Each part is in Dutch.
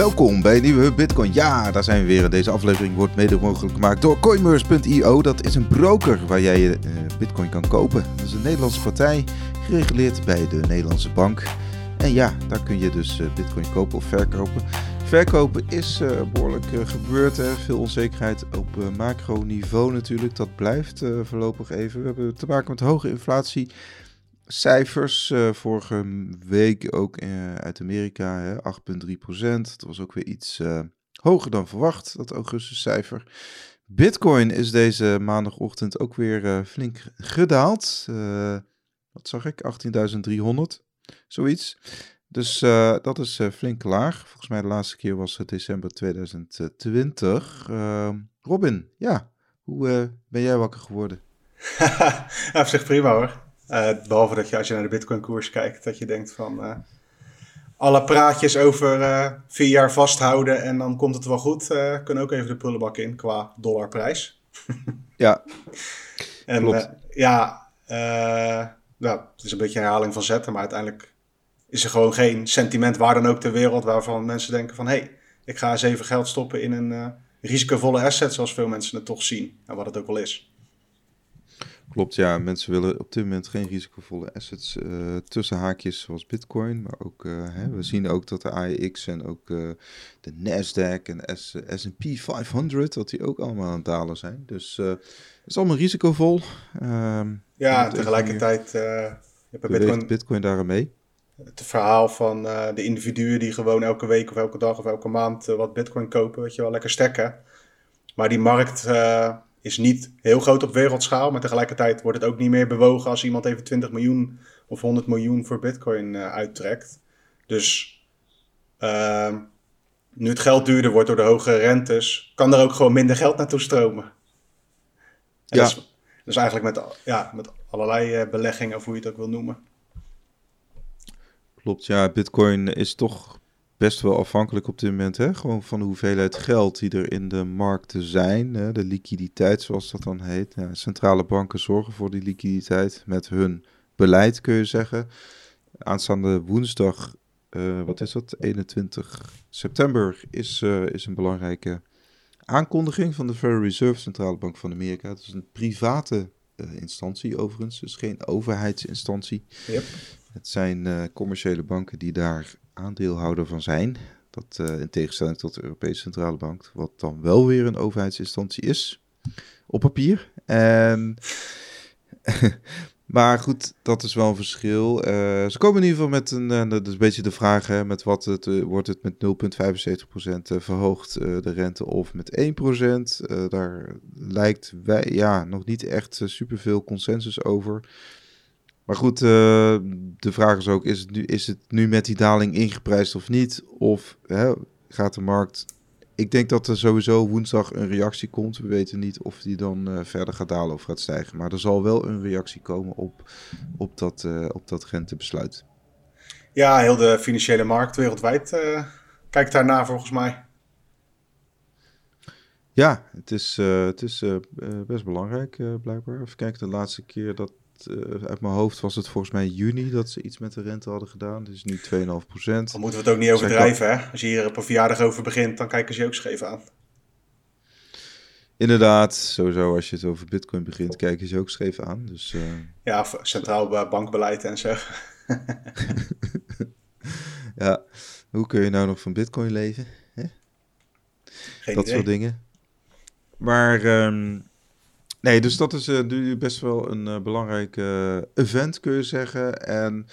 Welkom bij een nieuwe Bitcoin. Ja, daar zijn we weer. Deze aflevering wordt mede mogelijk gemaakt door Coinmerce.io. Dat is een broker waar jij je uh, Bitcoin kan kopen. Dat is een Nederlandse partij, gereguleerd bij de Nederlandse bank. En ja, daar kun je dus uh, Bitcoin kopen of verkopen. Verkopen is uh, behoorlijk gebeurd. Hè? Veel onzekerheid op macroniveau natuurlijk. Dat blijft voorlopig even. We hebben te maken met hoge inflatie cijfers. Uh, vorige week ook uh, uit Amerika, 8,3 procent. Dat was ook weer iets uh, hoger dan verwacht, dat augustuscijfer. Bitcoin is deze maandagochtend ook weer flink gedaald. wat zag ik? 18.300, zoiets. Dus dat is flink laag. Volgens mij de laatste keer was het december 2020. Robin, ja, hoe ben jij wakker geworden? Op zich prima hoor. Uh, behalve dat je als je naar de Bitcoin-koers kijkt, dat je denkt van uh, alle praatjes over uh, vier jaar vasthouden en dan komt het wel goed, kunnen ook even de prullenbak in qua dollarprijs. ja. en ja, nou, het is een beetje een herhaling van zetten, maar uiteindelijk is er gewoon geen sentiment waar dan ook ter wereld waarvan mensen denken van hé, hey, ik ga eens even geld stoppen in een risicovolle asset, zoals veel mensen het toch zien en wat het ook wel is. Klopt, ja. Mensen willen op dit moment geen risicovolle assets uh, tussen haakjes zoals Bitcoin. Maar ook, uh, hè, we zien ook dat de AEX en ook uh, de Nasdaq en de S&P 500, dat die ook allemaal aan het dalen zijn. Dus het is allemaal risicovol. Um, ja, tegelijkertijd Bitcoin, Bitcoin daar mee. Het verhaal van de individuen die gewoon elke week of elke dag of elke maand wat Bitcoin kopen, weet je wel, lekker stekken. Maar die markt is niet heel groot op wereldschaal, maar tegelijkertijd wordt het ook niet meer bewogen als iemand even 20 miljoen of 100 miljoen voor Bitcoin uh, uittrekt. Dus uh, nu het geld duurder wordt door de hoge rentes, kan er ook gewoon minder geld naartoe stromen. ja. Dat is, dus eigenlijk met, ja, met allerlei uh, beleggingen, of hoe je het ook wil noemen. Klopt, ja. Bitcoin is toch best wel afhankelijk op dit moment. Hè? Gewoon van de hoeveelheid geld die er in de markten zijn. Hè? De liquiditeit, zoals dat dan heet. Ja, centrale banken zorgen voor die liquiditeit met hun beleid, kun je zeggen. Aanstaande woensdag, uh, wat is dat? 21 september is, uh, is een belangrijke aankondiging van de Federal Reserve, Centrale Bank van Amerika. Het is een private uh, instantie overigens, dus geen overheidsinstantie. Yep. Het zijn commerciële banken die daar aandeelhouder van zijn. Dat uh, in tegenstelling tot de Europese Centrale Bank, wat dan wel weer een overheidsinstantie is, op papier. En, maar goed, dat is wel een verschil. Uh, ze komen in ieder geval met een, uh, dat is een beetje de vraag, met wat het, wordt het met 0,75% verhoogd de rente of met 1%. daar lijkt wij, ja, nog niet echt superveel consensus over. Maar goed, uh, de vraag is ook, is het, nu, is het nu met die daling ingeprijsd of niet? Of hè, gaat de markt... Ik denk dat er sowieso woensdag een reactie komt. We weten niet of die dan uh, verder gaat dalen of gaat stijgen. Maar er zal wel een reactie komen op, op, dat, uh, op dat rentebesluit. Ja, heel de financiële markt wereldwijd kijkt daarna volgens mij. Ja, het is, het is best belangrijk blijkbaar. Even kijken, de laatste keer dat uh, uit mijn hoofd was het volgens mij juni dat ze iets met de rente hadden gedaan. Dus nu 2,5 procent. Dan moeten we het ook niet overdrijven, hè? Als je hier op een verjaardag over begint, dan kijken ze je ook scheef aan. Inderdaad, sowieso als je het over bitcoin begint, kijken ze ook scheef aan. Dus, uh... Ja, centraal bankbeleid en zo. ja, hoe kun je nou nog van bitcoin leven? Hè? Dat soort dingen. Maar um, Nee, dus dat is uh, nu best wel een uh, belangrijk uh, event, kun je zeggen. En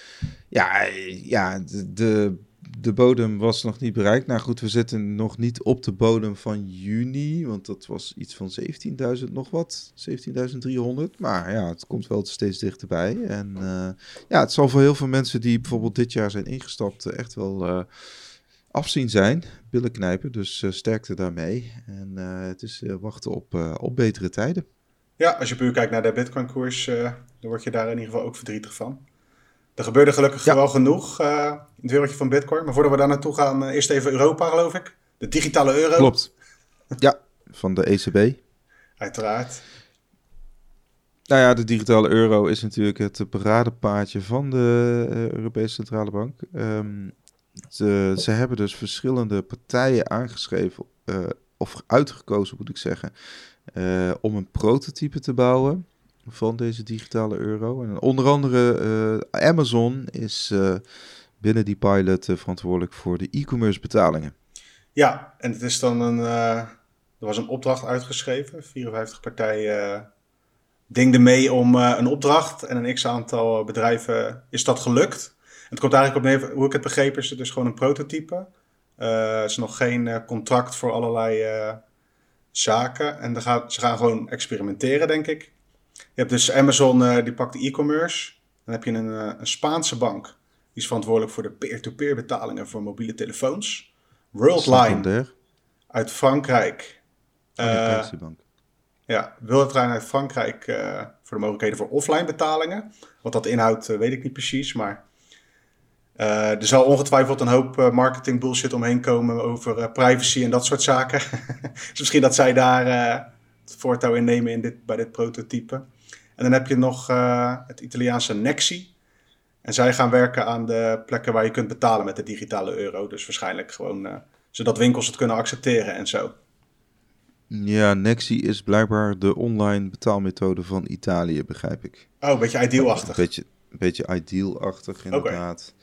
ja, ja de, de, de, bodem was nog niet bereikt. Nou goed, we zitten nog niet op de bodem van juni, want dat was iets van 17.000 nog wat, 17.300. Maar ja, het komt wel steeds dichterbij. En ja, het zal voor heel veel mensen die bijvoorbeeld dit jaar zijn ingestapt echt wel afzien zijn, billen knijpen. Dus sterkte daarmee. En het is wachten op, op betere tijden. Ja, als je puur kijkt naar de Bitcoin-koers, uh, dan word je daar in ieder geval ook verdrietig van. Er gebeurde gelukkig wel genoeg uh, in het wereldje van Bitcoin. Maar voordat we daar naartoe gaan, uh, eerst even Europa, geloof ik. De digitale euro. Klopt. Ja, van de ECB. Uiteraard. Nou ja, de digitale euro is natuurlijk het paradepaadje van de Europese Centrale Bank. Um, ze, ze hebben dus verschillende partijen aangeschreven, of uitgekozen moet ik zeggen, uh, om een prototype te bouwen van deze digitale euro. En onder andere uh, Amazon is binnen die pilot verantwoordelijk voor de e-commerce betalingen. Ja, en het is dan een, er was een opdracht uitgeschreven, 54 partijen dingden mee om een opdracht en een x-aantal bedrijven is dat gelukt. Het komt eigenlijk op neer, hoe ik het begreep, is het dus gewoon een prototype. Uh, is nog geen contract voor allerlei zaken. En gaan, ze gaan gewoon experimenteren, denk ik. Je hebt dus Amazon, die pakt e-commerce. Dan heb je een, een, Spaanse bank. Die is verantwoordelijk voor de peer-to-peer betalingen voor mobiele telefoons. Worldline uit Frankrijk. Bank. Ja, Worldline uit Frankrijk voor de mogelijkheden voor offline betalingen. Wat dat inhoudt, weet ik niet precies, maar uh, er zal ongetwijfeld een hoop uh, marketing bullshit omheen komen over uh, privacy en dat soort zaken. dus misschien dat zij daar het voortouw in nemen in dit, bij dit prototype. En dan heb je nog het Italiaanse Nexi. En zij gaan werken aan de plekken waar je kunt betalen met de digitale euro. Dus waarschijnlijk gewoon zodat winkels het kunnen accepteren en zo. Ja, Nexi is blijkbaar de online betaalmethode van Italië, begrijp ik. Oh, een beetje idealachtig. Een beetje, een beetje idealachtig, inderdaad.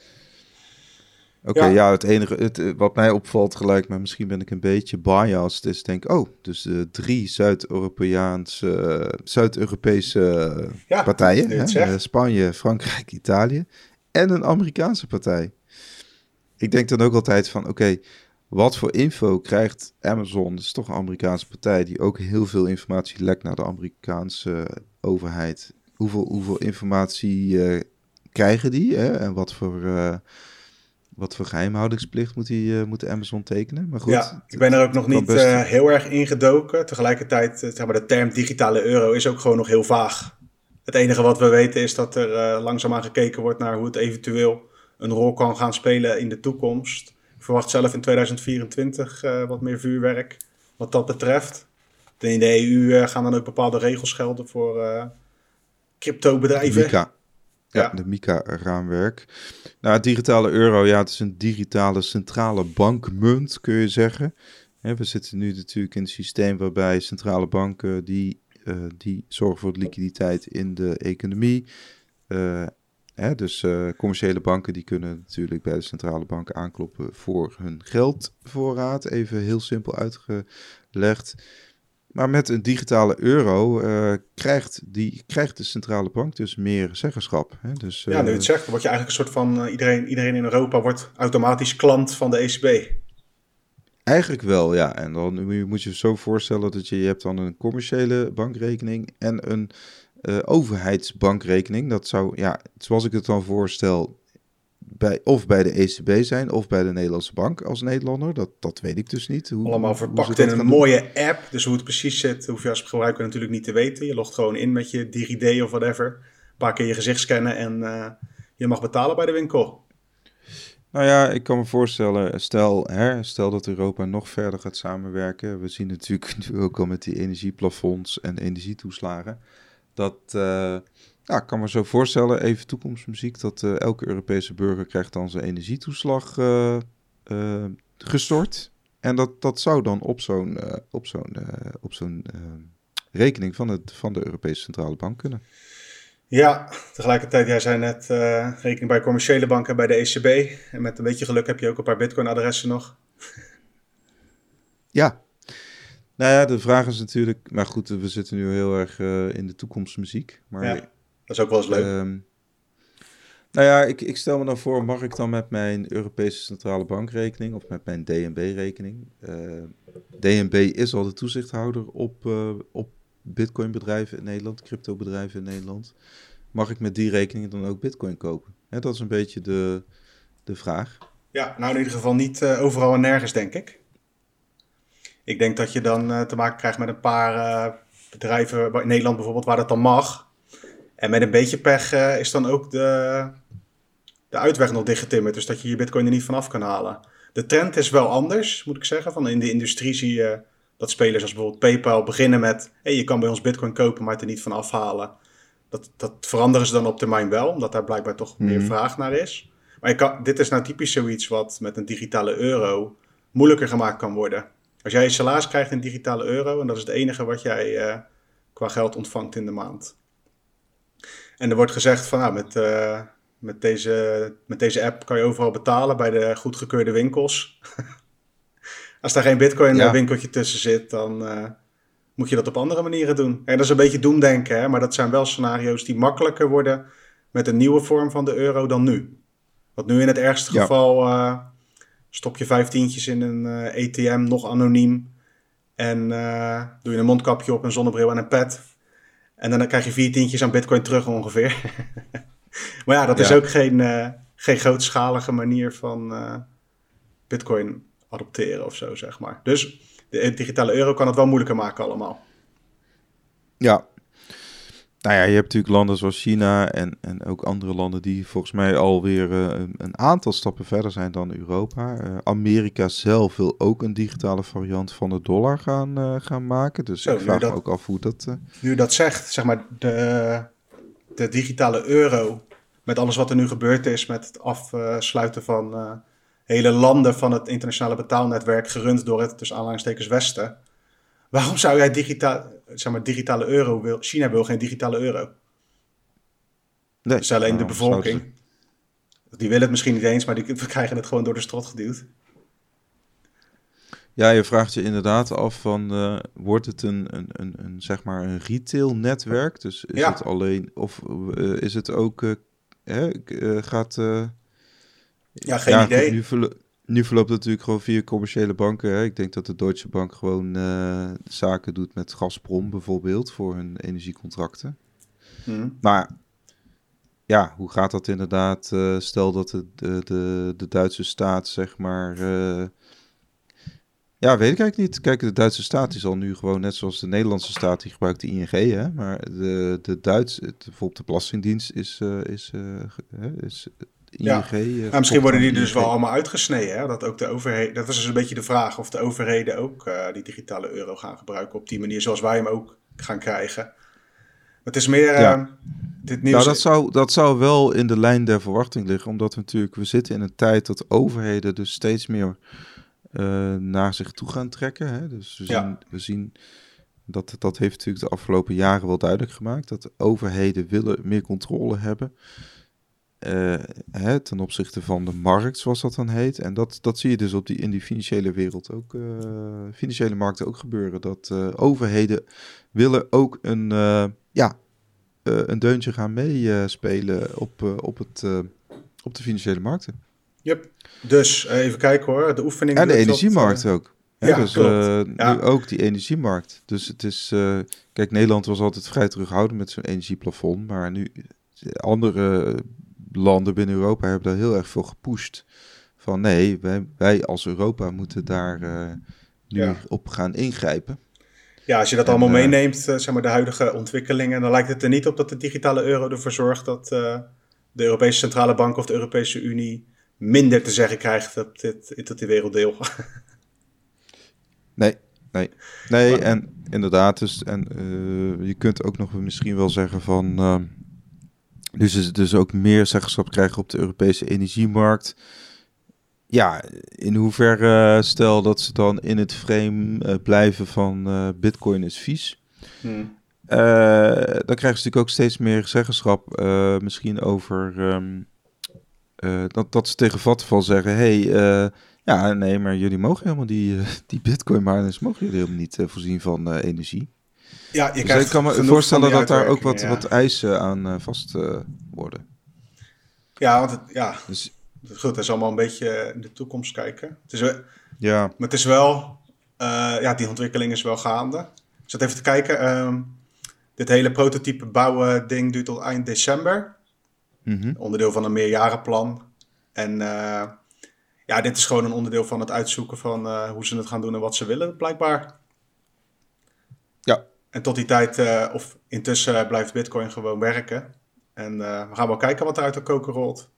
Oké, ja. het enige het, eh, wat mij opvalt gelijk, maar misschien ben ik een beetje biased, is denk oh, dus uh, drie Zuid-Europeaanse, Zuid-Europese partijen, hè? Eh, Spanje, Frankrijk, Italië en een Amerikaanse partij. Ik denk dan ook altijd van, oké, wat voor info krijgt Amazon? Dat is toch een Amerikaanse partij die ook heel veel informatie lekt naar de Amerikaanse overheid. Hoeveel, hoeveel informatie krijgen die? Hè? En wat voor wat voor geheimhoudingsplicht moet, die, uh, moet Amazon tekenen? Maar goed, ja, ik ben er ook nog niet uh, heel erg ingedoken. Tegelijkertijd, uh, zeg maar, de term digitale euro is ook gewoon nog heel vaag. Het enige wat we weten is dat er langzaamaan gekeken wordt naar hoe het eventueel een rol kan gaan spelen in de toekomst. Ik verwacht zelf in 2024 wat meer vuurwerk wat dat betreft. In de EU gaan dan ook bepaalde regels gelden voor crypto-bedrijven. Mika. Ja, de MICA-raamwerk. Nou, digitale euro, ja, het is een digitale centrale bankmunt, kun je zeggen. we zitten nu natuurlijk in een systeem waarbij centrale banken die, uh, die zorgen voor de liquiditeit in de economie. Uh, hè, dus uh, commerciële banken die kunnen natuurlijk bij de centrale banken aankloppen voor hun geldvoorraad. Even heel simpel uitgelegd. Maar met een digitale euro uh, krijgt, die, krijgt de centrale bank dus meer zeggenschap. Hè? Dus, ja, nu het eh, zegt, word je eigenlijk een soort van... Uh, iedereen, iedereen in Europa wordt automatisch klant van de ECB. Eigenlijk wel, ja. En dan moet je je zo voorstellen dat je, je hebt dan een commerciële bankrekening en een overheidsbankrekening. Dat zou, ja, zoals ik het dan voorstel, bij, of bij de ECB zijn of bij de Nederlandse bank als Nederlander. Dat, dat weet ik dus niet. Hoe, Allemaal verpakt in een mooie app. Dus hoe het precies zit, hoef je als gebruiker natuurlijk niet te weten. Je logt gewoon in met je DigiD of whatever. Een paar keer je gezicht scannen en uh, je mag betalen bij de winkel. Nou ja, ik kan me voorstellen, stel, hè, stel dat Europa nog verder gaat samenwerken. We zien natuurlijk nu ook al met die energieplafonds en energietoeslagen. Dat... Uh, ja, ik kan me zo voorstellen, even toekomstmuziek, dat uh, elke Europese burger krijgt dan zijn energietoeslag uh, uh, gestort. En dat, dat zou dan op zo'n op zo'n op zo'n rekening van, het, van de Europese Centrale Bank kunnen. Ja, tegelijkertijd, jij zei net rekening bij commerciële banken bij de ECB. En met een beetje geluk heb je ook een paar bitcoin-adressen nog. ja, nou ja, de vraag is natuurlijk, maar goed, we zitten nu heel erg in de toekomstmuziek. Maar ja. Dat is ook wel eens leuk. Um, nou ja, ik, ik, stel me dan voor, mag ik dan met mijn Europese Centrale Bankrekening of met mijn DNB-rekening? Uh, eh, DNB is al de toezichthouder op, uh, op Bitcoin-bedrijven in Nederland, crypto-bedrijven in Nederland. Mag ik met die rekening dan ook Bitcoin kopen? dat is een beetje de, de vraag. Ja, nou in ieder geval niet uh, overal en nergens, denk ik. Ik denk dat je dan te maken krijgt met een paar bedrijven in Nederland bijvoorbeeld waar dat dan mag. En met een beetje pech uh, is dan ook de, de uitweg nog dichtgetimmerd. Dus dat je je bitcoin er niet vanaf kan halen. De trend is wel anders, moet ik zeggen. Van in de industrie zie je dat spelers als bijvoorbeeld PayPal beginnen met... Hey, je kan bij ons bitcoin kopen, maar het er niet van afhalen. Dat, dat veranderen ze dan op termijn wel, omdat daar blijkbaar toch meer mhm. vraag naar is. Maar Maar je kan, dit is nou typisch zoiets wat met een digitale euro moeilijker gemaakt kan worden. Als jij je salaris krijgt in digitale euro, en dat is het enige wat jij uh, qua geld ontvangt in de maand. En er wordt gezegd van, nou, met, uh, met, deze, met deze app kan je overal betalen bij de goedgekeurde winkels. Als daar geen bitcoin ja. winkeltje tussen zit, dan uh, moet je dat op andere manieren doen. En dat is een beetje doemdenken, hè? maar dat zijn wel scenario's die makkelijker worden met een nieuwe vorm van de euro dan nu. Want nu in het ergste ja. geval uh, stop je vijftientjes in een uh, ETM, nog anoniem. En doe je een mondkapje op, een zonnebril en een pet. En dan krijg je vier tientjes aan bitcoin terug ongeveer. maar ja, dat ja. is ook geen, geen grootschalige manier van bitcoin adopteren of zo, zeg maar. Dus de digitale euro kan het wel moeilijker maken allemaal. Ja. Nou ja, je hebt natuurlijk landen zoals China en, en ook andere landen die volgens mij alweer uh, een aantal stappen verder zijn dan Europa. Uh, Amerika zelf wil ook een digitale variant van de dollar gaan, uh, gaan maken. Dus Zo, ik vraag dat, me ook af hoe dat... Nu dat zegt, zeg maar, de, de digitale euro, met alles wat er nu gebeurd is met het afsluiten van hele landen van het internationale betaalnetwerk gerund door het, tussen aanhalingstekens, Westen. Waarom zou jij digitaal, zeg maar, digitale euro wil? China wil geen digitale euro. Nee. Dus alleen de bevolking. Die willen het misschien niet eens, maar die we krijgen het gewoon door de strot geduwd. Ja, je vraagt je inderdaad af van, uh, wordt het een, een, een, een, zeg maar een retail netwerk? Dus is ja. het alleen, of uh, is het ook, uh, hè, gaat ja, geen idee. nu, nu, verloopt het natuurlijk gewoon via commerciële banken. Hè. Ik denk dat de Deutsche Bank gewoon uh, zaken doet met Gazprom bijvoorbeeld voor hun energiecontracten. Hmm. Maar ja, hoe gaat dat inderdaad? Uh, stel dat de, de, de, de, Duitse staat, zeg maar. Uh, ja, weet ik eigenlijk niet. Kijk, de Duitse staat is al nu gewoon net zoals de Nederlandse staat, die gebruikt de ING, hè. Maar de, de Duitse, bijvoorbeeld de Belastingdienst is, is, is ja. Uh, misschien worden die dus wel allemaal uitgesneden. Hè? Dat, ook de overheid, dat was dus een beetje de vraag of de overheden ook uh, die digitale euro gaan gebruiken op die manier zoals wij hem ook gaan krijgen. Het is meer ja. uh, dit nieuws. Nou, dat zou, dat zou wel in de lijn der verwachting liggen, omdat we natuurlijk, we zitten in een tijd dat overheden dus steeds meer uh, naar zich toe gaan trekken. Hè? Dus we zien, ja. we zien dat, dat heeft natuurlijk de afgelopen jaren wel duidelijk gemaakt, dat overheden willen meer controle hebben. Uh, hè, ten opzichte van de markt, zoals dat dan heet. En dat, dat zie je dus op die, in die financiële wereld ook, uh, financiële markten ook gebeuren. Dat uh, overheden willen ook een, ja, een deuntje gaan meespelen op, op, het, op de financiële markten. Yep. Dus even kijken hoor, de oefening. En de energiemarkt tot, ook. Ja, dus ja. nu ook die energiemarkt. Dus het is, kijk, Nederland was altijd vrij terughoudend met zo'n energieplafond, maar nu andere landen binnen Europa hebben daar heel erg veel gepusht. Van nee, wij, wij als Europa moeten daar uh, nu ja. op gaan ingrijpen. Ja, als je dat en, allemaal uh, meeneemt, uh, zeg maar de huidige ontwikkelingen, dan lijkt het er niet op dat de digitale euro ervoor zorgt dat de Europese Centrale Bank of de Europese Unie minder te zeggen krijgt op dit, op die werelddeel. nee, nee, nee, maar, en inderdaad, dus, en je kunt ook nog misschien wel zeggen van ehm, dus ze dus ook meer zeggenschap krijgen op de Europese energiemarkt. Ja, in hoeverre stel dat ze dan in het frame uh, blijven van uh, Bitcoin is vies. Hmm. Uh, dan krijgen ze natuurlijk ook steeds meer zeggenschap, misschien over um, dat, dat ze tegen Vattenfall zeggen: hey, ja, nee, maar jullie mogen helemaal die, die Bitcoin miners mogen jullie helemaal niet voorzien van energie. Ja, je dus ik kan me voorstellen dat daar ook wat, wat eisen aan uh, vast uh, worden. Ja, want het, ja, dus, goed, dat is allemaal een beetje in de toekomst kijken. Het is ja. Maar het is wel, uh, ja, die ontwikkeling is wel gaande. Ik zat even te kijken. Um, dit hele prototype bouwen ding duurt tot eind december. Mm -hmm. Onderdeel van een meerjarenplan. En ja, dit is gewoon een onderdeel van het uitzoeken van hoe ze het gaan doen en wat ze willen, blijkbaar. Ja. En tot die tijd, uh, of intussen blijft Bitcoin gewoon werken. En uh, we gaan wel kijken wat er uit de koker rolt.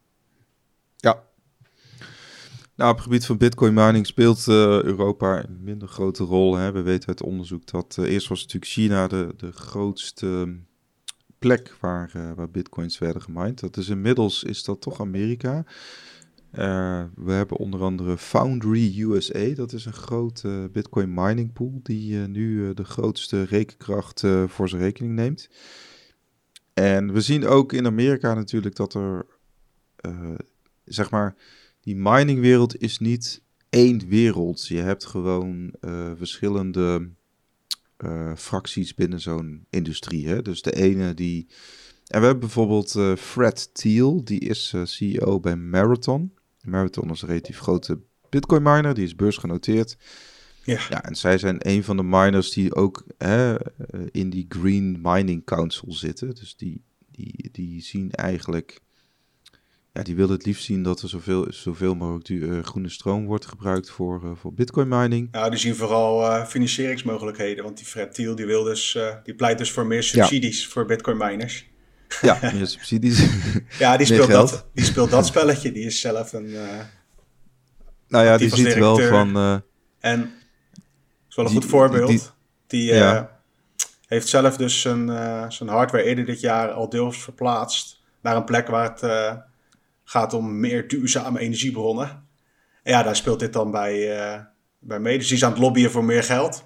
Ja. Nou, op het gebied van Bitcoin mining speelt Europa een minder grote rol. Hè. We weten uit onderzoek dat eerst was natuurlijk China de, de grootste plek waar, waar Bitcoins werden gemined. Dat is inmiddels is dat toch Amerika. Uh, we hebben onder andere Foundry USA. Dat is een grote Bitcoin mining pool die uh, nu de grootste rekenkracht voor zijn rekening neemt. En we zien ook in Amerika natuurlijk dat er, zeg maar, die miningwereld is niet één wereld. Je hebt gewoon verschillende fracties binnen zo'n industrie. Hè? Dus de ene die en we hebben bijvoorbeeld Fred Thiel, die is CEO bij Marathon. Marathon is een relatief grote Bitcoin miner, die is beursgenoteerd. Ja. ja, en zij zijn een van de miners die ook hè, eh, in die Green Mining Council zitten. Dus die, die, die zien eigenlijk, ja, die willen het liefst zien dat er zoveel, zoveel mogelijk uh, groene stroom wordt gebruikt voor, uh, voor Bitcoin mining. Ja, die zien vooral financieringsmogelijkheden, want die Fred Thiel die wil dus, die pleit dus voor meer subsidies voor Bitcoin miners. Ja, meer subsidies. ja, die speelt, dat, die speelt dat spelletje. Die is zelf een. Uh, nou ja, die ziet wel van. Uh, en is wel een goed voorbeeld. Die, uh, heeft zelf dus zijn, zijn hardware eerder dit jaar al deels verplaatst naar een plek waar het gaat om meer duurzame energiebronnen. En ja, daar speelt dit dan bij, bij mee. Dus die is aan het lobbyen voor meer geld.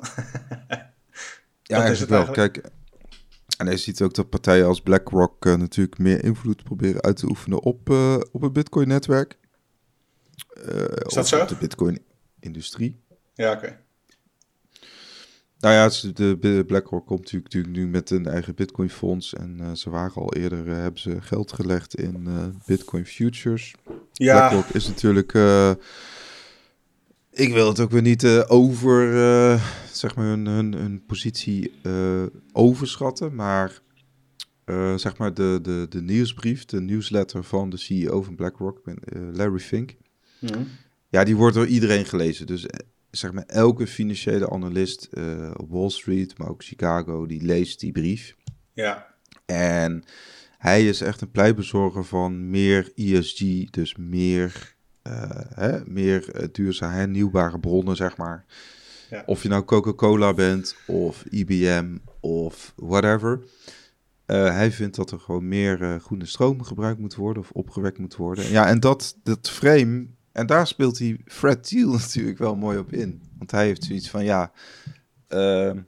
ja, is het wel. Kijk, en hij ziet ook dat partijen als BlackRock uh, natuurlijk meer invloed proberen uit te oefenen op, uh, op het Bitcoin-netwerk. Uh, Is dat zo? de Bitcoin-industrie. Ja, oké. Nou ja, de BlackRock komt natuurlijk, natuurlijk nu met een eigen Bitcoin-fonds. En ze waren al eerder, hebben ze geld gelegd in Bitcoin futures. Ja. BlackRock is natuurlijk ik wil het ook weer niet uh, over, uh, zeg maar, hun, hun, hun positie uh, overschatten. Maar zeg maar de, de, de nieuwsbrief, de newsletter van de CEO van BlackRock, Larry Fink. Mm. Ja, die wordt door iedereen gelezen. Dus zeg maar elke financiële analist op Wall Street, maar ook Chicago, die leest die brief. Ja. En hij is echt een pleitbezorger van meer ESG, dus meer hè, meer uh, duurzaam, hernieuwbare bronnen, zeg maar. Ja. Of je nou Coca-Cola bent, of IBM, of whatever. Uh, hij vindt dat er gewoon meer groene stroom gebruikt moet worden, of opgewekt moet worden. Ja, en dat, dat frame, en daar speelt hij Fred Thiel natuurlijk wel mooi op in. Want hij heeft zoiets van, ja, ehm,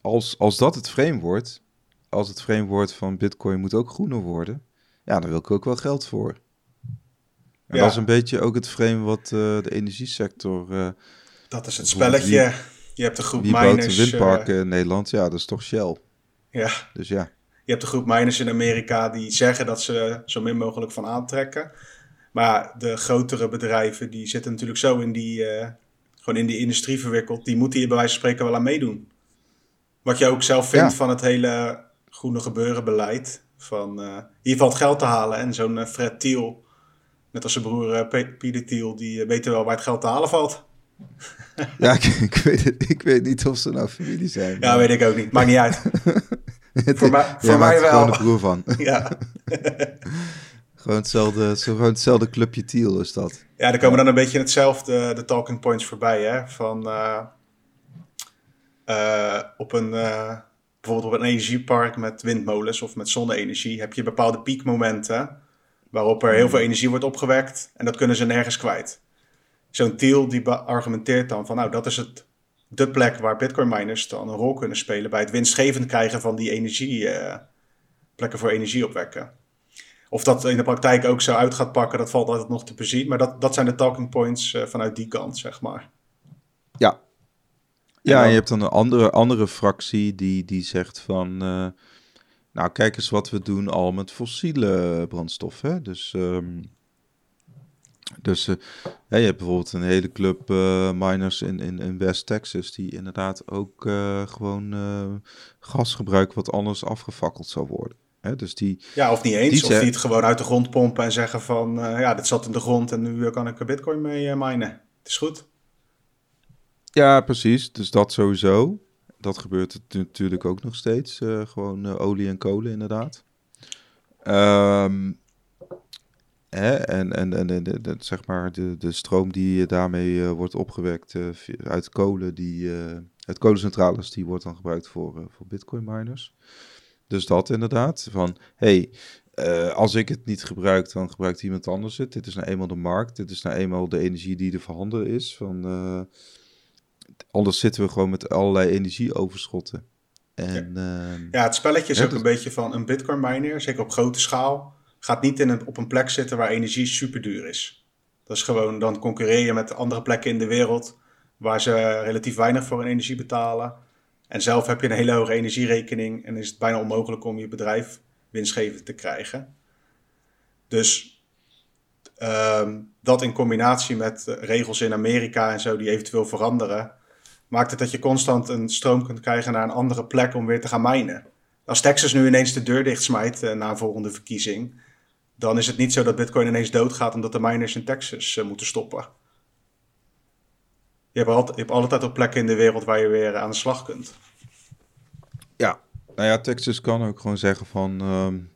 als, als dat het frame wordt, als het frame wordt van Bitcoin moet ook groener worden, ja, dan wil ik ook wel geld voor. En dat is een beetje ook het frame wat uh, de energiesector... Uh, dat is het spelletje. je hebt de groep miners... de windparken uh, in Nederland? Ja, dat is toch Shell. Ja. Dus ja. Je hebt de groep miners in Amerika die zeggen dat ze zo min mogelijk van aantrekken. Maar de grotere bedrijven, die zitten natuurlijk zo in die, gewoon in die industrie verwikkeld. Die moeten hier bij wijze van spreken wel aan meedoen. Wat je ook zelf vindt van het hele groene gebeuren beleid. Van, hier valt geld te halen. En zo'n Fred Thiel Net als zijn broer uh, Pieter Thiel, die uh, weten wel waar het geld te halen valt. ja, ik, ik, weet het, ik weet niet of ze nou familie zijn. Ja, weet ik ook niet. Maakt niet uit. voor mij, voor mij wel. gewoon de broer van. ja. gewoon, hetzelfde, gewoon hetzelfde clubje Thiel is dat. Ja, er komen dan een beetje hetzelfde, de talking points voorbij. Hè? Van uh, op een bijvoorbeeld op een energiepark met windmolens of met zonne-energie heb je bepaalde piekmomenten waarop er heel veel energie wordt opgewekt en dat kunnen ze nergens kwijt. Zo'n Thiel die argumenteert dan van nou dat is het, de plek waar bitcoin miners dan een rol kunnen spelen bij het winstgevend krijgen van die energie, uh, plekken voor energie opwekken. Of dat in de praktijk ook zo uit gaat pakken, dat valt altijd nog te bezien. Maar dat, dat zijn de talking points uh, vanuit die kant, zeg maar. Ja. Ja, en je hebt dan een andere, andere fractie die, die zegt van... Uh, nou, kijk eens wat we doen al met fossiele brandstof. Hè? Dus, um, dus uh, ja, je hebt bijvoorbeeld een hele club uh, miners in, in, in West Texas... die inderdaad ook uh, gewoon gas gebruiken wat anders afgefakkeld zou worden. Hè? Dus die, ja, of niet eens. Die of die het gewoon uit de grond pompen en zeggen van... ja, dit zat in de grond en nu kan ik er bitcoin mee minen. Het is goed. Ja, precies. Dus dat sowieso dat gebeurt natuurlijk ook nog steeds. Uh, gewoon uh, olie en kolen, inderdaad. Um, hè, en en, en, en de, zeg maar de, de stroom die daarmee uh, wordt opgewekt uit kolen, die, uit kolencentrales, die wordt dan gebruikt voor, voor bitcoin miners. Dus dat inderdaad. Van, hey, als ik het niet gebruik, dan gebruikt iemand anders het. Dit is nou eenmaal de markt. Dit is nou eenmaal de energie die er voorhanden is. Van, anders zitten we gewoon met allerlei energieoverschotten. En, ja. Uh, ja, het spelletje is ook een beetje van een bitcoin miner, zeker op grote schaal. Gaat niet in een, op een plek zitten waar energie super duur is. Dat is gewoon, dan concurreer je met andere plekken in de wereld waar ze relatief weinig voor hun energie betalen. En zelf heb je een hele hoge energierekening en is het bijna onmogelijk om je bedrijf winstgevend te krijgen. Dus ehm, dat in combinatie met regels in Amerika en zo die eventueel veranderen, maakt het dat je constant een stroom kunt krijgen naar een andere plek om weer te gaan minen. Als Texas nu ineens de deur dicht smijt uh, na een volgende verkiezing, dan is het niet zo dat Bitcoin ineens doodgaat omdat de miners in Texas uh, moeten stoppen. Je hebt, altijd, je hebt altijd op plekken in de wereld waar je weer aan de slag kunt. Ja, nou ja, Texas kan ook gewoon zeggen van, um,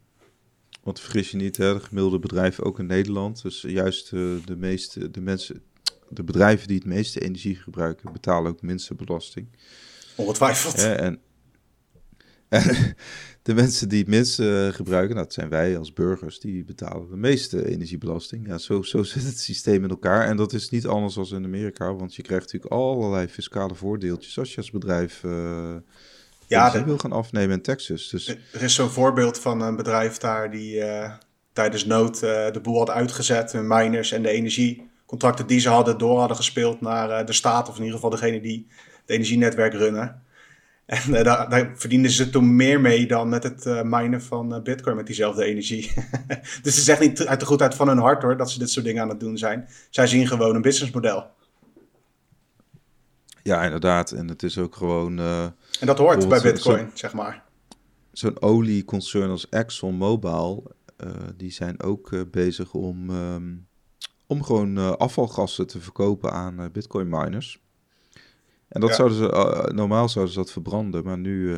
want vergis je niet, hè, de gemiddelde bedrijf ook in Nederland. Dus juist uh, de meeste, de mensen, de bedrijven die het meeste energie gebruiken, betalen ook de minste belasting. Ongetwijfeld. en, en de mensen die het minste gebruiken, dat zijn wij als burgers, die betalen de meeste energiebelasting. Ja, zo, zo zit het systeem in elkaar. En dat is niet anders dan in Amerika, want je krijgt natuurlijk allerlei fiscale voordeeltjes als je als bedrijf... Uh, ja, de, wil gaan afnemen in Texas. Dus... Er is zo'n voorbeeld van een bedrijf daar die uh, tijdens nood uh, de boel had uitgezet. Miners en de energiecontracten die ze hadden door hadden gespeeld naar uh, de staat. Of in ieder geval degene die het energienetwerk runnen. En daar, daar, verdienden ze toen meer mee dan met het minen van bitcoin met diezelfde energie. dus het is echt niet uit de goedheid van hun hart hoor, dat ze dit soort dingen aan het doen zijn. Zij zien gewoon een businessmodel. Ja, inderdaad. En het is ook gewoon. Uh, en dat hoort bij Bitcoin, zeg maar. Zo'n olieconcern als ExxonMobil, uh, die zijn ook uh, bezig om, um, om gewoon afvalgassen te verkopen aan Bitcoin miners. En dat ja. zouden ze, normaal zouden ze dat verbranden, maar nu,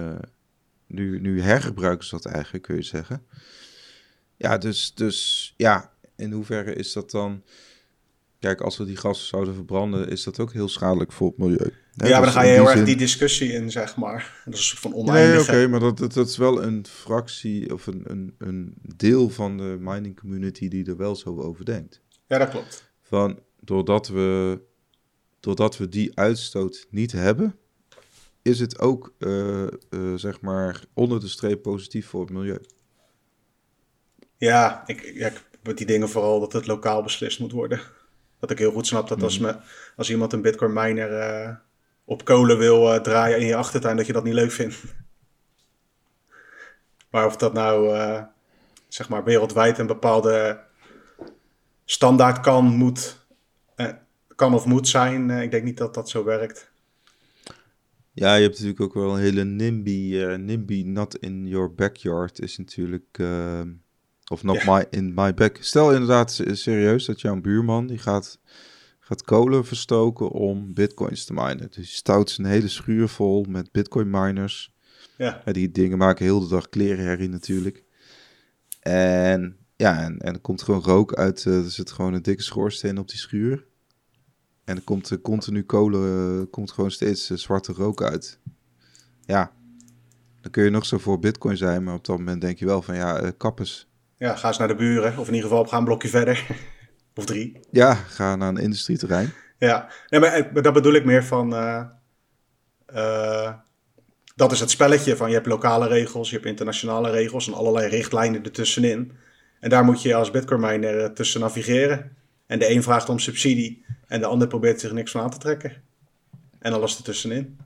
nu, nu hergebruiken ze dat eigenlijk, kun je zeggen. Ja, dus, dus ja, in hoeverre is dat dan Kijk, als we die gassen zouden verbranden, is dat ook heel schadelijk voor het milieu. ja, maar dan ga je heel erg die discussie in, zeg maar. Dat is van oneindig. Nee, oké, maar dat, dat, dat, is wel een fractie of een, een, een deel van de mining community die er wel zo over denkt. Ja, dat klopt. Van, doordat we, doordat we die uitstoot niet hebben, is het ook, uh, uh, zeg maar, onder de streep positief voor het milieu. Ja, ik, ja, ik met die dingen vooral dat het lokaal beslist moet worden. Dat ik heel goed snap dat als, hmm. me, als iemand een bitcoin miner uh, op kolen wil draaien in je achtertuin, dat je dat niet leuk vindt. maar of dat nou zeg maar wereldwijd een bepaalde standaard kan, moet, kan of moet zijn, ik denk niet dat dat zo werkt. Ja, je hebt natuurlijk ook wel een hele NIMBY, NIMBY not in your backyard is natuurlijk of not my, in my back. Stel inderdaad serieus dat jouw buurman die gaat, gaat kolen verstoken om bitcoins te minen. Dus die stout zijn hele schuur vol met bitcoin miners. Ja. die dingen maken heel de dag klerenherrie natuurlijk. En ja, en, en er komt gewoon rook uit. Uh, er zit gewoon een dikke schoorsteen op die schuur. En er komt uh, continu kolen, uh, komt gewoon steeds zwarte rook uit. Ja, dan kun je nog zo voor bitcoin zijn, maar op dat moment denk je wel van ja, kappes ja, ga eens naar de buren. Of in ieder geval ga een blokje verder. of drie. Ja, ga naar een industrieterrein. Ja, nee, maar, eh, maar dat bedoel ik meer van... Uh, uh, dat is het spelletje van je hebt lokale regels, je hebt internationale regels en allerlei richtlijnen ertussenin. En daar moet je als bitcoin miner tussen navigeren. En de een vraagt om subsidie en de ander probeert zich niks van aan te trekken. En alles ertussenin.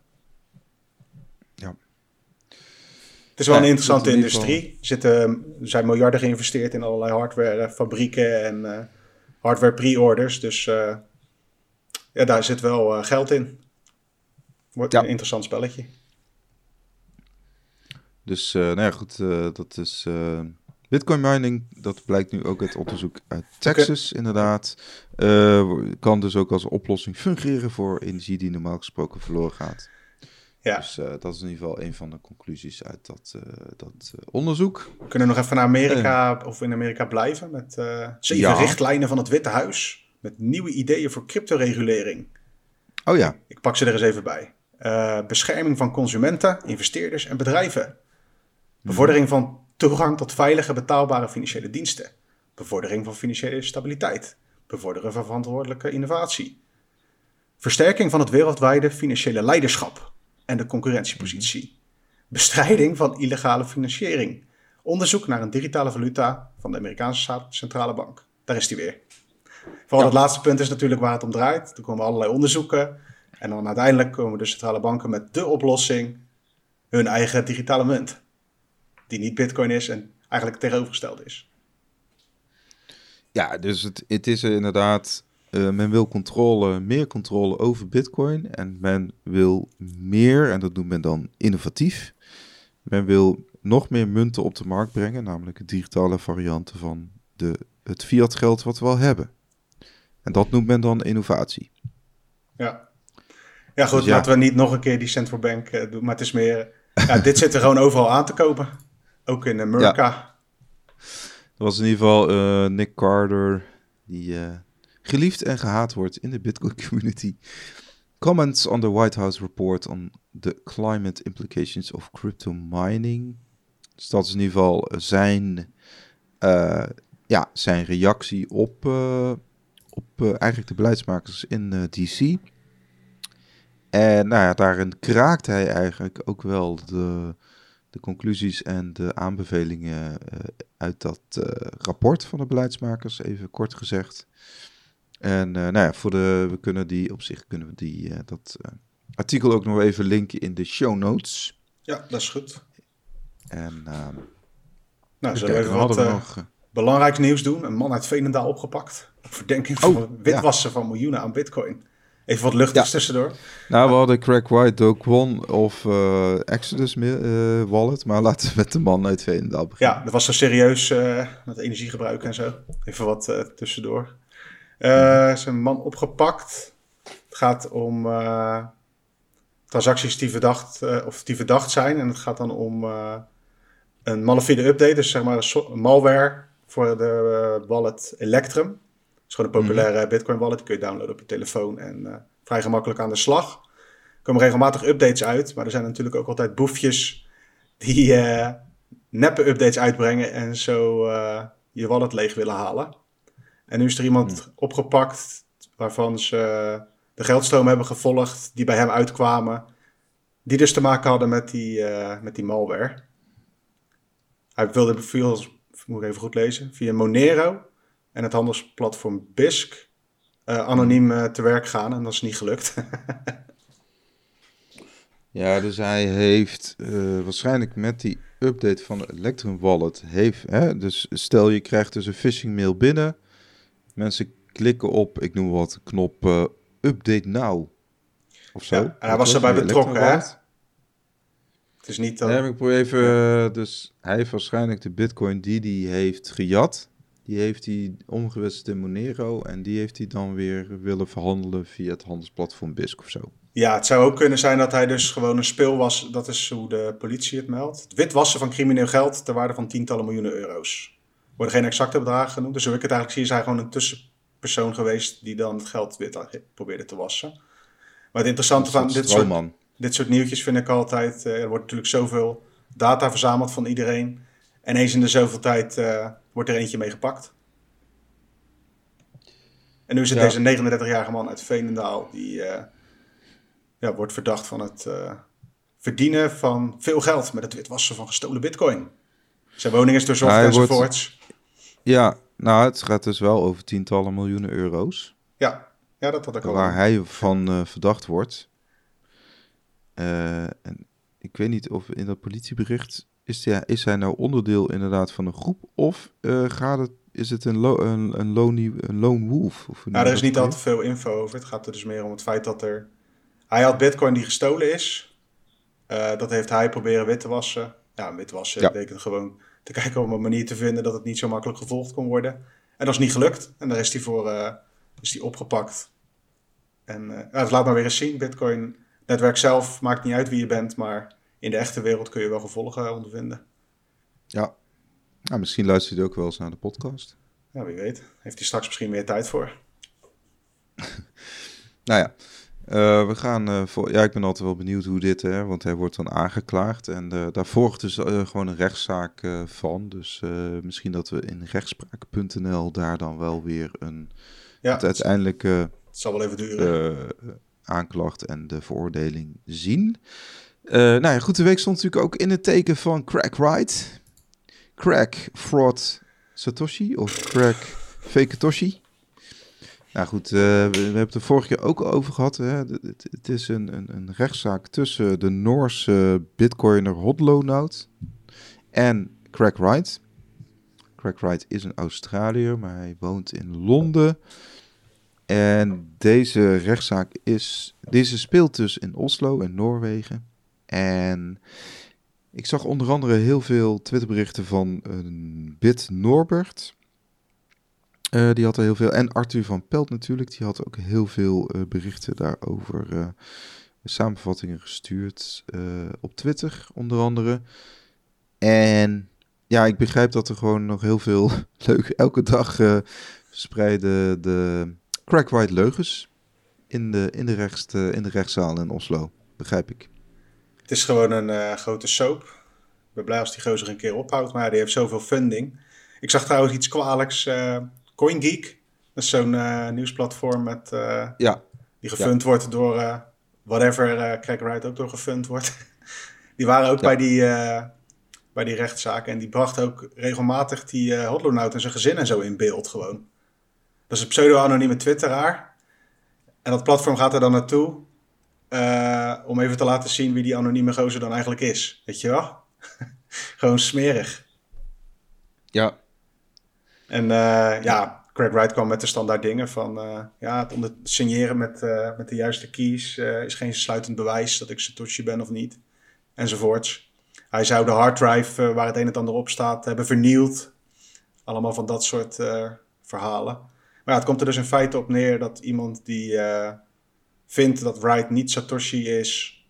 Het is wel een interessante industrie. Er, zitten, zijn miljarden geïnvesteerd in allerlei hardwarefabrieken en uh, hardware pre-orders. Dus uh, ja, daar zit wel uh, geld in. Wordt ja. een interessant spelletje. Dus nou ja, goed, dat is Bitcoin mining. Dat blijkt nu ook uit onderzoek uit Texas, okay. inderdaad. kan dus ook als oplossing fungeren voor energie die normaal gesproken verloren gaat. Ja. Dus uh, dat is in ieder geval een van de conclusies uit dat, uh, dat uh, onderzoek. We kunnen nog even naar Amerika of in Amerika blijven met zeven ja. richtlijnen van het Witte Huis. Met nieuwe ideeën voor cryptoregulering. Oh ja. Ik pak ze er eens even bij. bescherming van consumenten, investeerders en bedrijven. Bevordering van toegang tot veilige, betaalbare financiële diensten. Bevordering van financiële stabiliteit. Bevorderen van verantwoordelijke innovatie. Versterking van het wereldwijde financiële leiderschap en de concurrentiepositie. Bestrijding van illegale financiering. Onderzoek naar een digitale valuta van de Amerikaanse centrale bank. Daar is die weer. Vooral het laatste punt is natuurlijk waar het om draait. Er komen allerlei onderzoeken. En dan uiteindelijk komen de centrale banken met de oplossing: hun eigen digitale munt. Die niet Bitcoin is en eigenlijk tegenovergesteld is. Ja, dus het, het is inderdaad. Uh, men wil controle, meer controle over Bitcoin. En men wil meer, en dat noemt men dan innovatief. Men wil nog meer munten op de markt brengen, namelijk digitale varianten van de, het fiat geld wat we al hebben. En dat noemt men dan innovatie. Ja, ja goed, dus laten we niet nog een keer die central bank uh, doen, maar het is meer, ja, dit zit er gewoon overal aan te kopen. Ook in Amerika. Ja. Dat was in ieder geval uh, Nick Carter, die uh, geliefd en gehaat wordt in de Bitcoin community. Comments on the White House report on the climate implications of crypto mining. Dus dat is in ieder geval zijn, uh, ja, zijn reactie op, op eigenlijk de beleidsmakers in DC. En nou ja, daarin kraakt hij eigenlijk ook wel de, de conclusies en de aanbevelingen uh, uit dat uh, rapport van de beleidsmakers, even kort gezegd. En uh, nou ja, voor de, we kunnen die op zich kunnen we die, dat artikel ook nog even linken in de show notes. Ja, dat is goed. En nou, zullen we even wat nog, belangrijk nieuws doen? Een man uit Veenendaal opgepakt. Op verdenking van oh, witwassen van miljoenen aan bitcoin. Even wat luchtigs tussendoor. Nou, we hadden Craig White, ook One of uh, Exodus uh, Wallet. Maar laten we met de man uit Veenendaal beginnen. Ja, dat was zo serieus uh, met energiegebruik en zo. Even wat tussendoor. Er is een man opgepakt. Het gaat om transacties die verdacht, of die verdacht zijn. En het gaat dan om een malafide update. Dus zeg maar een malware voor de wallet Electrum is gewoon een populaire mhm. Bitcoin wallet. Die kun je downloaden op je telefoon en uh, vrij gemakkelijk aan de slag. Er komen regelmatig updates uit, maar er zijn natuurlijk ook altijd boefjes die uh, neppe updates uitbrengen en zo uh, je wallet leeg willen halen. En nu is er iemand mhm. opgepakt waarvan ze de geldstroom hebben gevolgd die bij hem uitkwamen. Die dus te maken hadden met die, met die malware. Hij wilde via, moet ik even goed lezen, via Monero en het handelsplatform BISC uh, anoniem uh, te werk gaan. En dat is niet gelukt. ja, dus hij heeft uh, waarschijnlijk met die update van de Electrum Wallet... Heeft, hè, dus stel je krijgt dus een phishing mail binnen. Mensen klikken op, ik noem wat, knop update now. Of zo. Ja, en hij was erbij betrokken, hè? Het is niet dat... Nee, ik probeer even... Dus hij heeft waarschijnlijk de bitcoin die hij heeft gejat die heeft hij omgewisseld in Monero en die heeft hij dan weer willen verhandelen via het handelsplatform BISC of zo. Ja, het zou ook kunnen zijn dat hij dus gewoon een speel was. Dat is hoe de politie het meldt. Het witwassen van crimineel geld ter waarde van tientallen miljoenen euro's. Er worden geen exacte bedragen genoemd. Dus zo ik het eigenlijk zie, is hij gewoon een tussenpersoon geweest die dan het geld wit probeerde te wassen. Maar het interessante van dit soort, dit soort nieuwtjes vind ik altijd. Uh, er wordt natuurlijk zoveel data verzameld van iedereen. En eens in de zoveel tijd uh, wordt er eentje mee gepakt. En nu is het deze 39-jarige man uit Veenendaal die uh, ja, wordt verdacht van het uh, verdienen van veel geld met het witwassen van gestolen bitcoin. Zijn woning is doorzocht ja, enzovoorts. Ja, nou het gaat dus wel over tientallen miljoenen euro's. Ja, ja dat had ik al. Waar hij van uh, verdacht wordt. en ik weet niet of in dat politiebericht is, ja, is hij nou onderdeel inderdaad van een groep of uh, gaat het, is het een, lo een, een, lone, een lone wolf? Of nou, er is niet al te veel info over. Het gaat er dus meer om het feit dat er... Hij had bitcoin die gestolen is. Uh, dat heeft hij proberen wit te wassen. Ja, witwassen ja. betekent gewoon te kijken om een manier te vinden dat het niet zo makkelijk gevolgd kon worden. En dat is niet gelukt. En daar is hij voor uh, is hij opgepakt. En uh, laat maar weer eens zien. Bitcoin netwerk zelf maakt niet uit wie je bent, maar in de echte wereld kun je wel gevolgen ondervinden. Ja, nou, misschien luistert hij ook wel eens naar de podcast. Ja, wie weet. Heeft hij straks misschien meer tijd voor. nou ja, Uh, we gaan, uh, voor, ja, ik ben altijd wel benieuwd hoe dit, hè, want hij wordt dan aangeklaagd. En uh, daar volgt dus gewoon een rechtszaak van. Dus misschien dat we in rechtspraak.nl daar dan wel weer een ja, het uiteindelijke het zal wel even duren. aanklacht en de veroordeling zien. Nou ja, goed, de week stond natuurlijk ook in het teken van Crack Wright. Crack Fraud Satoshi of Crack Fake Toshi. Nou goed, uh, we, hebben het er vorige keer ook over gehad. Hè. Het, het, is een, een, een, rechtszaak tussen de Noorse bitcoiner Hodlonaut en Craig Wright. Craig Wright is een Australiër, maar hij woont in Londen. En deze rechtszaak is, deze speelt dus in Oslo in Noorwegen. En ik zag onder andere heel veel Twitterberichten van een Bit Norbert. Uh, die had er heel veel. En Arthur van Pelt natuurlijk. Die had ook heel veel uh, berichten daarover. Samenvattingen gestuurd op Twitter, onder andere. En ja, ik begrijp dat er gewoon nog heel veel leuk. Elke dag spreiden de crack white leugens in de, in, de in de rechtszaal in Oslo. Begrijp ik. Het is gewoon een grote soap. Ik ben blij als die gozer een keer ophoudt, maar die heeft zoveel funding. Ik zag trouwens iets kwalijks CoinGeek. Dat is zo'n uh, nieuwsplatform met, uh, ja. die gefund wordt door uh, whatever uh, Craig Wright ook door gefund wordt. die waren ook bij, die, bij die rechtszaken en die brachten ook regelmatig die uh, Hotlonaut en zijn gezin en zo in beeld gewoon. Dat is een pseudo-anonieme twitteraar. En dat platform gaat er dan naartoe om even te laten zien wie die anonieme gozer dan eigenlijk is. Weet je wel? gewoon smerig. Ja, en uh, ja, Craig Wright kwam met de standaard dingen van... Uh, ja, het onder signeren met, met de juiste keys is geen sluitend bewijs dat ik Satoshi ben of niet. Enzovoorts. Hij zou de harddrive waar het een en ander op staat hebben vernield. Allemaal van dat soort verhalen. Maar ja, het komt er dus in feite op neer dat iemand die vindt dat Wright niet Satoshi is...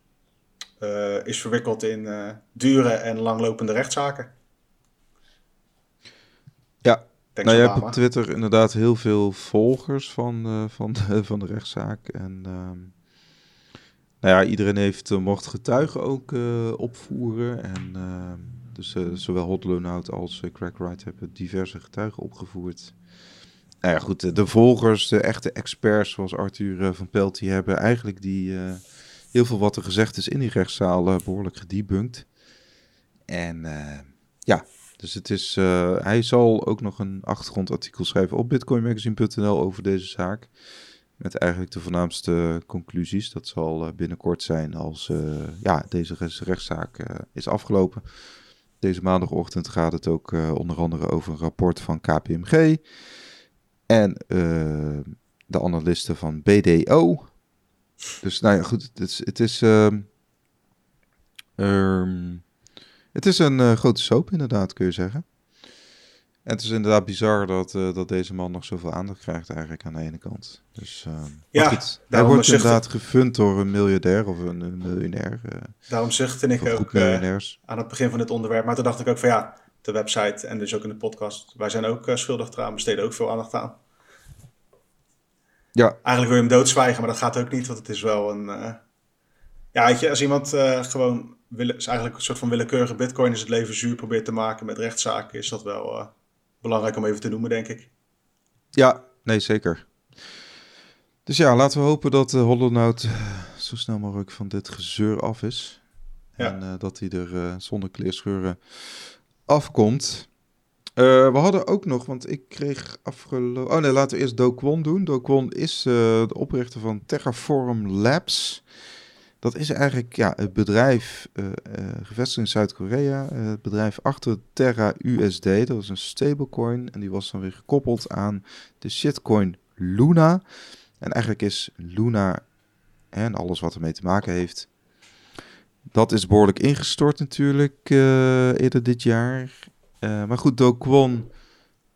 is verwikkeld in dure en langlopende rechtszaken. nou, je hebt op Twitter inderdaad heel veel volgers van, uh, van, de, van de rechtszaak. En uh, nou ja, iedereen heeft mocht getuigen ook opvoeren. En ehm, dus zowel Hotlonout als Crack Wright hebben diverse getuigen opgevoerd. Nou goed, de volgers, de echte experts zoals Arthur van Pelt, die hebben eigenlijk die, heel veel wat er gezegd is in die rechtszaal behoorlijk gedebunked. En ja, dus het is, hij zal ook nog een achtergrondartikel schrijven op bitcoinmagazine.nl over deze zaak. Met eigenlijk de voornaamste conclusies. Dat zal binnenkort zijn als ja, deze rechtszaak is afgelopen. Deze maandagochtend gaat het ook onder andere over een rapport van KPMG. En de analisten van BDO. Dus nou ja, goed, het is... Het is um, het is een uh, grote soap, inderdaad, kun je zeggen. En het is inderdaad bizar dat, uh, dat deze man nog zoveel aandacht krijgt eigenlijk aan de ene kant. Dus uh, ja, goed, hij wordt inderdaad gefund door een miljardair of een, een miljonair. Daarom zuchtte ik ook aan het begin van dit onderwerp. Maar toen dacht ik ook van ja, de website en dus ook in de podcast. Wij zijn ook schuldig eraan, besteden ook veel aandacht aan. Ja. Eigenlijk wil je hem doodzwijgen, maar dat gaat ook niet, want het is wel een... ja, weet je, als iemand gewoon is eigenlijk een soort van willekeurige bitcoin is het leven zuur probeert te maken met rechtszaken, is dat wel uh, belangrijk om even te noemen, denk ik. Ja, nee, zeker. Dus ja, laten we hopen dat de Hollow zo snel mogelijk van dit gezeur af is. Ja. En dat hij er zonder kleerscheuren afkomt. we hadden ook nog, want ik kreeg afgelopen... Oh nee, laten we eerst Do Kwon doen. Do Kwon is de oprichter van Terraform Labs. Dat is eigenlijk ja, het bedrijf uh, gevestigd in Zuid-Korea. Het bedrijf achter Terra USD. Dat was een stablecoin. En die was dan weer gekoppeld aan de shitcoin Luna. En eigenlijk is Luna en alles wat ermee te maken heeft. Dat is behoorlijk ingestort natuurlijk eerder dit jaar. maar goed, Do Kwon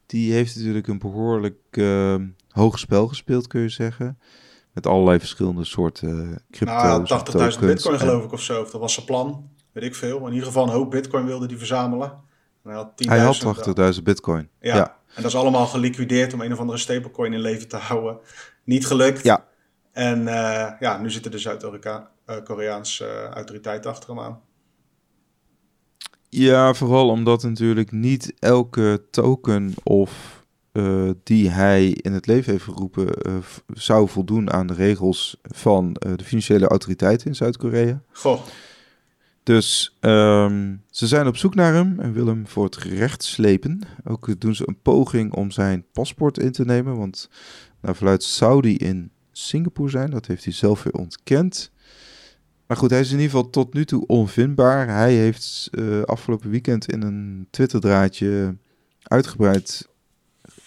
die heeft natuurlijk een behoorlijk hoog spel gespeeld, kun je zeggen. Met allerlei verschillende soorten crypto's. Nou, 80.000 bitcoin geloof ik of zo. Of dat was zijn plan. Weet ik veel. In ieder geval een hoop bitcoin wilde hij verzamelen. hij had, hij had 80.000 bitcoin. Ja. En dat is allemaal geliquideerd om een of andere stablecoin in leven te houden. Niet gelukt. Ja. En uh, ja, nu zitten de Zuid-Koreaanse uh, autoriteiten achter hem aan. Ja, vooral omdat natuurlijk niet elke token of uh, die hij in het leven heeft geroepen uh, zou voldoen aan de regels van uh, de financiële autoriteiten in Zuid-Korea. Goh. Dus um, ze zijn op zoek naar hem en willen hem voor het gerecht slepen. Ook doen ze een poging om zijn paspoort in te nemen, want nou, vanuit Saudi in Singapore zijn, dat heeft hij zelf weer ontkend. Maar goed, hij is in ieder geval tot nu toe onvindbaar. Hij heeft afgelopen weekend in een Twitter-draadje uitgebreid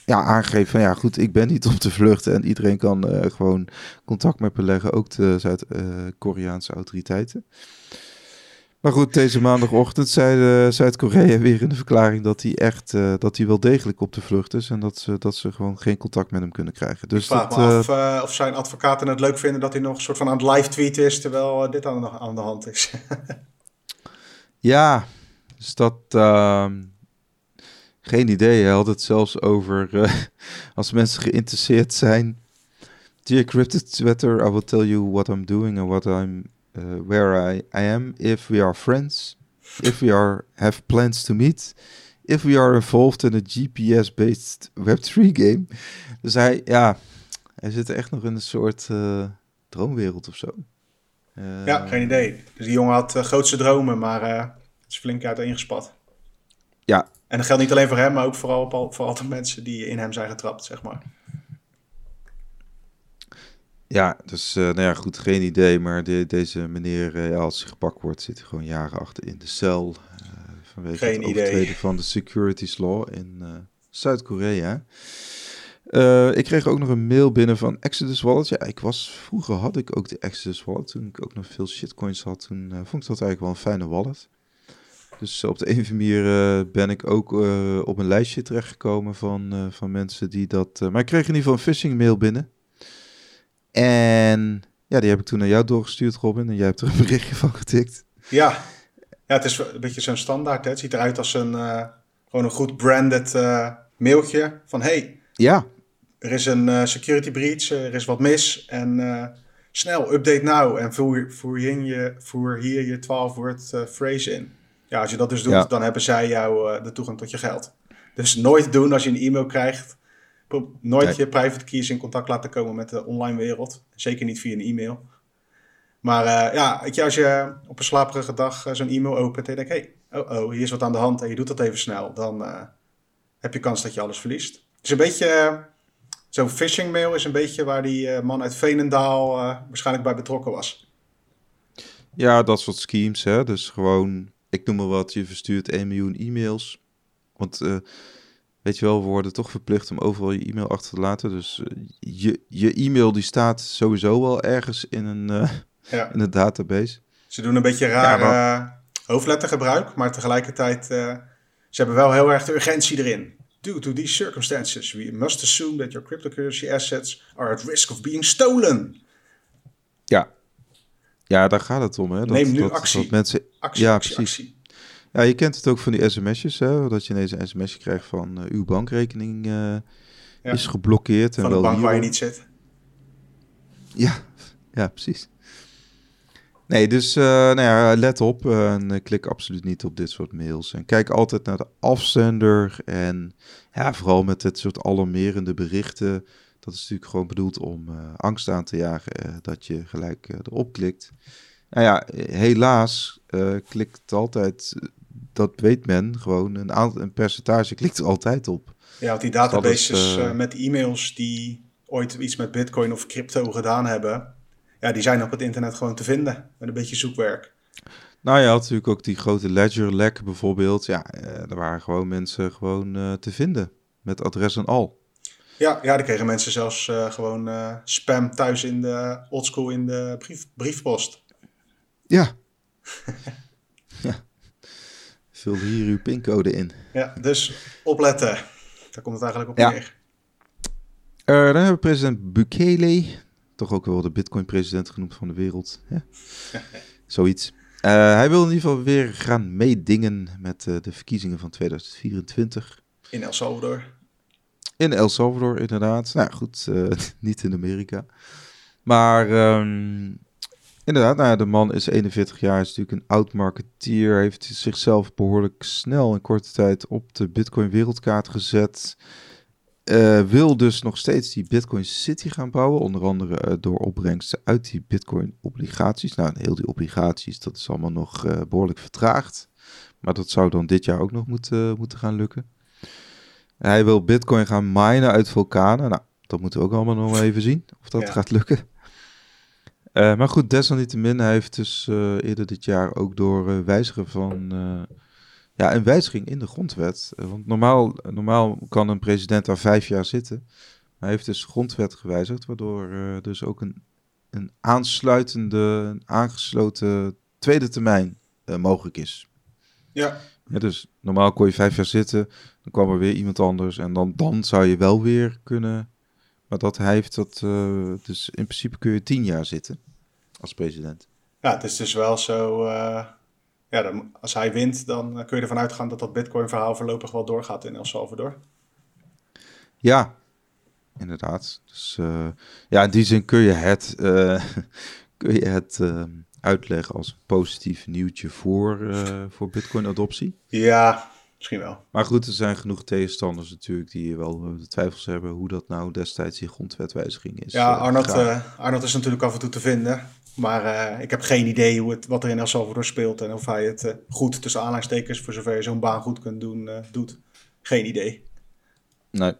ja, aangegeven van ja, goed, ik ben niet om te vluchten en iedereen kan uh, gewoon contact met me leggen, ook de Zuid-Koreaanse autoriteiten. Maar goed, deze maandagochtend zei Zuid-Korea weer in de verklaring dat hij echt, uh, dat hij wel degelijk op de vlucht is en dat ze, dat ze gewoon geen contact met hem kunnen krijgen. Dus ik vraag dat, me af uh, of zijn advocaten het leuk vinden dat hij nog een soort van aan het live tweeten is terwijl dit aan de, aan de hand is. ja, dus dat... ehm, geen idee. Hij had het zelfs over als mensen geïnteresseerd zijn. Dear Cryptid Twitter, I will tell you what I'm doing and what I'm uh, where I, I am. If we are friends, if we are have plans to meet, if we are involved in a GPS-based Web3 game. Dus hij, ja, hij zit echt nog in een soort uh, droomwereld of zo. ja, geen idee. Dus die jongen had grootste dromen, maar het is flink uiteengespat. Ja, en dat geldt niet alleen voor hem, maar ook vooral voor al de mensen die in hem zijn getrapt, zeg maar. Ja, dus uh, nou ja, goed, geen idee. Maar de, deze meneer, uh, ja, als hij gepakt wordt, zit hij gewoon jaren achter in de cel. Uh, vanwege geen het overtreden van de securities law in Zuid-Korea. ik kreeg ook nog een mail binnen van Exodus Wallet. Ja, ik was, vroeger had ik ook de Exodus Wallet. Toen ik ook nog veel shitcoins had, toen vond ik dat eigenlijk wel een fijne wallet. Dus op de een of andere uh, ben ik ook uh, op een lijstje terechtgekomen van, uh, van mensen die dat... maar ik kreeg in ieder geval een phishing mail binnen. En ja, die heb ik toen naar jou doorgestuurd, Robin. En jij hebt er een berichtje van getikt. Ja, ja het is een beetje zo'n standaard. Hè? Het ziet eruit als een, gewoon een goed branded mailtje. Van hey, ja. er is een security breach, er is wat mis. En snel, update now. En voer, je, voer hier je 12 woord phrase in. Ja, als je dat dus doet, ja. dan hebben zij jou de toegang tot je geld. Dus nooit doen als je een e-mail krijgt. Nooit nee. je private keys in contact laten komen met de online wereld. Zeker niet via een e-mail. Maar uh, ja, als je op een slaperige dag uh, zo'n e-mail opent en je denkt, hey, oh, oh, hier is wat aan de hand en je doet dat even snel, dan heb je kans dat je alles verliest. Het is een beetje, zo'n phishing mail is een beetje waar die man uit Veenendaal waarschijnlijk bij betrokken was. Ja, dat soort schemes, hè. Dus gewoon ik noem maar wat, je verstuurt 1 miljoen e-mails. Want weet je wel, we worden toch verplicht om overal je e-mail achter te laten. Dus uh, je, je e-mail die staat sowieso wel ergens in een, uh, ja. in een database. Ze doen een beetje raar ja, hoofdlettergebruik, maar tegelijkertijd, ze hebben wel heel erg de urgentie erin. Due to these circumstances, we must assume that your cryptocurrency assets are at risk of being stolen. Ja, ja, daar gaat het om. Hè? Dat, Neem nu dat, actie. Dat mensen... actie. Ja, actie, precies. actie. Ja, je kent het ook van die sms'jes, hè? dat je ineens een sms'je krijgt van uh, uw bankrekening uh, ja. is geblokkeerd. Van en de wel bank hier waar je niet zit. Ja, ja, precies. Nee, dus uh, nou ja, let op en klik absoluut niet op dit soort mails. En kijk altijd naar de afzender en ja, vooral met dit soort alarmerende berichten. Dat is natuurlijk gewoon bedoeld om angst aan te jagen dat je gelijk erop klikt. Nou ja, helaas klikt altijd, dat weet men gewoon, een, aantal, een percentage klikt er altijd op. Ja, want die Dus dat databases is, uh, met e-mails die ooit iets met bitcoin of crypto gedaan hebben, ja, die zijn op het internet gewoon te vinden met een beetje zoekwerk. Nou ja, had natuurlijk ook die grote ledger lek bijvoorbeeld. Ja, er waren gewoon mensen gewoon te vinden met adres en al. Ja, ja, die kregen mensen zelfs uh, gewoon uh, spam thuis in de oldschool in de brief, briefpost. Ja. ja. Vul hier uw pincode in. Ja, dus opletten. Daar komt het eigenlijk op Ja. neer. Uh, dan hebben we president Bukele, toch ook wel de Bitcoin-president genoemd van de wereld. Ja. Zoiets. Uh, hij wil in ieder geval weer gaan meedingen met uh, de verkiezingen van 2024. In El Salvador. In El Salvador, inderdaad. Nou goed, niet in Amerika. Maar ehm, inderdaad, nou ja, de man is 41 jaar, is natuurlijk een oud marketeer. Heeft zichzelf behoorlijk snel in korte tijd op de Bitcoin wereldkaart gezet. Uh, wil dus nog steeds die Bitcoin City gaan bouwen. Onder andere uh, door opbrengsten uit die Bitcoin obligaties. Nou, heel die obligaties, dat is allemaal nog uh, behoorlijk vertraagd. Maar dat zou dan dit jaar ook nog moeten, moeten gaan lukken. Hij wil Bitcoin gaan minen uit vulkanen. Nou, dat moeten we ook allemaal nog even zien of dat ja. gaat lukken. Maar goed, desalniettemin, hij heeft dus eerder dit jaar ook door wijzigen van ja, een wijziging in de grondwet. Eh, want normaal, normaal kan een president daar vijf jaar zitten. Hij heeft dus de grondwet gewijzigd, waardoor dus ook een, een aansluitende, een aangesloten tweede termijn mogelijk is. Ja. ja. Dus normaal kon je vijf jaar zitten, dan kwam er weer iemand anders en dan, dan zou je wel weer kunnen. Maar dat hij heeft dat, uh, dus in principe kun je tien jaar zitten als president. Ja, het is dus wel zo ja, dan, als hij wint, dan kun je ervan uitgaan dat dat Bitcoin-verhaal voorlopig wel doorgaat in El Salvador. Ja, inderdaad. Dus uh, ja, in die zin kun je het, kun je het uitleggen als positief nieuwtje voor, voor Bitcoin-adoptie. Ja, misschien wel. Maar goed, er zijn genoeg tegenstanders natuurlijk die wel de twijfels hebben hoe dat nou destijds die grondwetwijziging is. Ja, Arnold, Arnold is natuurlijk af en toe te vinden. Maar uh, ik heb geen idee hoe het, wat er in El Salvador speelt en of hij het uh, goed tussen aanleidingstekens, voor zover je zo'n baan goed kunt doen, uh, doet. Geen idee. Nee.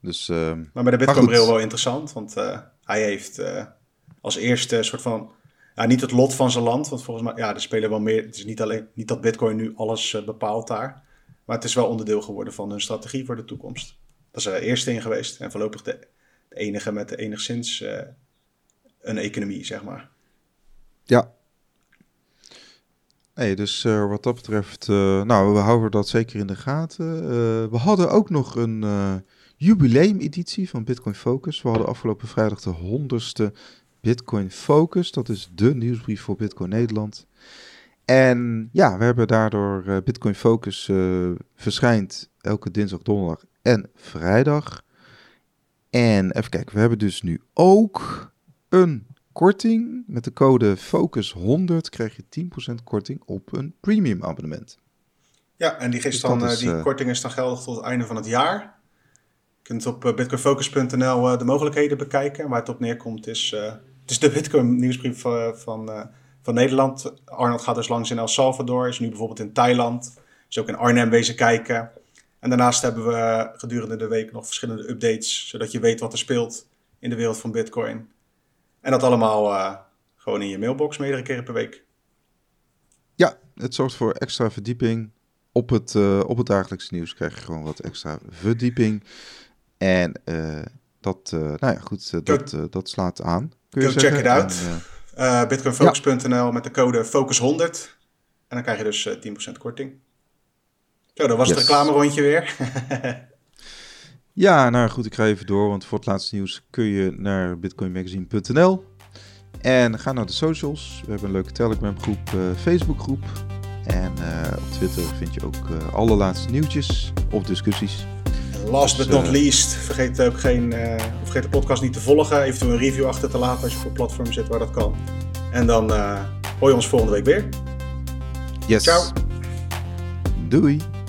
Dus, ehm, maar met de Bitcoin-bril wel interessant, want hij heeft als eerste soort van, niet het lot van zijn land, want volgens mij, ja, er spelen wel meer, het is niet alleen, niet dat Bitcoin nu alles bepaalt daar, maar het is wel onderdeel geworden van hun strategie voor de toekomst. Dat is er eerste in geweest en voorlopig de, de enige met de enigszins een economie, zeg maar. Ja. Nee, dus uh, wat dat betreft, nou, we houden dat zeker in de gaten. We hadden ook nog een jubileumeditie van Bitcoin Focus. We hadden afgelopen vrijdag de honderdste Bitcoin Focus. Dat is de nieuwsbrief voor Bitcoin Nederland. En ja, we hebben daardoor Bitcoin Focus verschijnt elke dinsdag, donderdag en vrijdag. En even kijken, we hebben dus nu ook een korting. Met de code FOCUS100 krijg je 10% korting op een premium abonnement. Ja, en die, dus dan, eh, die uh, korting is dan geldig tot het einde van het jaar. Je kunt op bitcoinfocus.nl de mogelijkheden bekijken. Waar het op neerkomt is, het is de Bitcoin nieuwsbrief van, van Nederland. Arnold gaat dus langs in El Salvador, is nu bijvoorbeeld in Thailand. Is ook in Arnhem wezen kijken. En daarnaast hebben we gedurende de week nog verschillende updates, zodat je weet wat er speelt in de wereld van Bitcoin. En dat allemaal uh, gewoon in je mailbox meerdere keren per week. Ja, het zorgt voor extra verdieping. Op het, uh, op het dagelijks nieuws krijg je gewoon wat extra verdieping. En uh, dat, nou ja, goed, dat, dat slaat aan. Kun je check it out. En, Bitcoinfocus.nl ja. met de code FOCUS100. En dan krijg je dus 10% korting. Zo, dat was yes. het reclame-rondje weer. Ja, nou goed, ik ga even door, want voor het laatste nieuws kun je naar bitcoinmagazine.nl en ga naar de socials. We hebben een leuke Telegram groep, uh, Facebook groep en uh, op Twitter vind je ook uh, alle laatste nieuwtjes of discussies. Last but not least, vergeet ook geen, vergeet de podcast niet te volgen, eventueel een review achter te laten als je op platform zit waar dat kan. En dan hoor je ons volgende week weer. Yes. Ciao. Doei.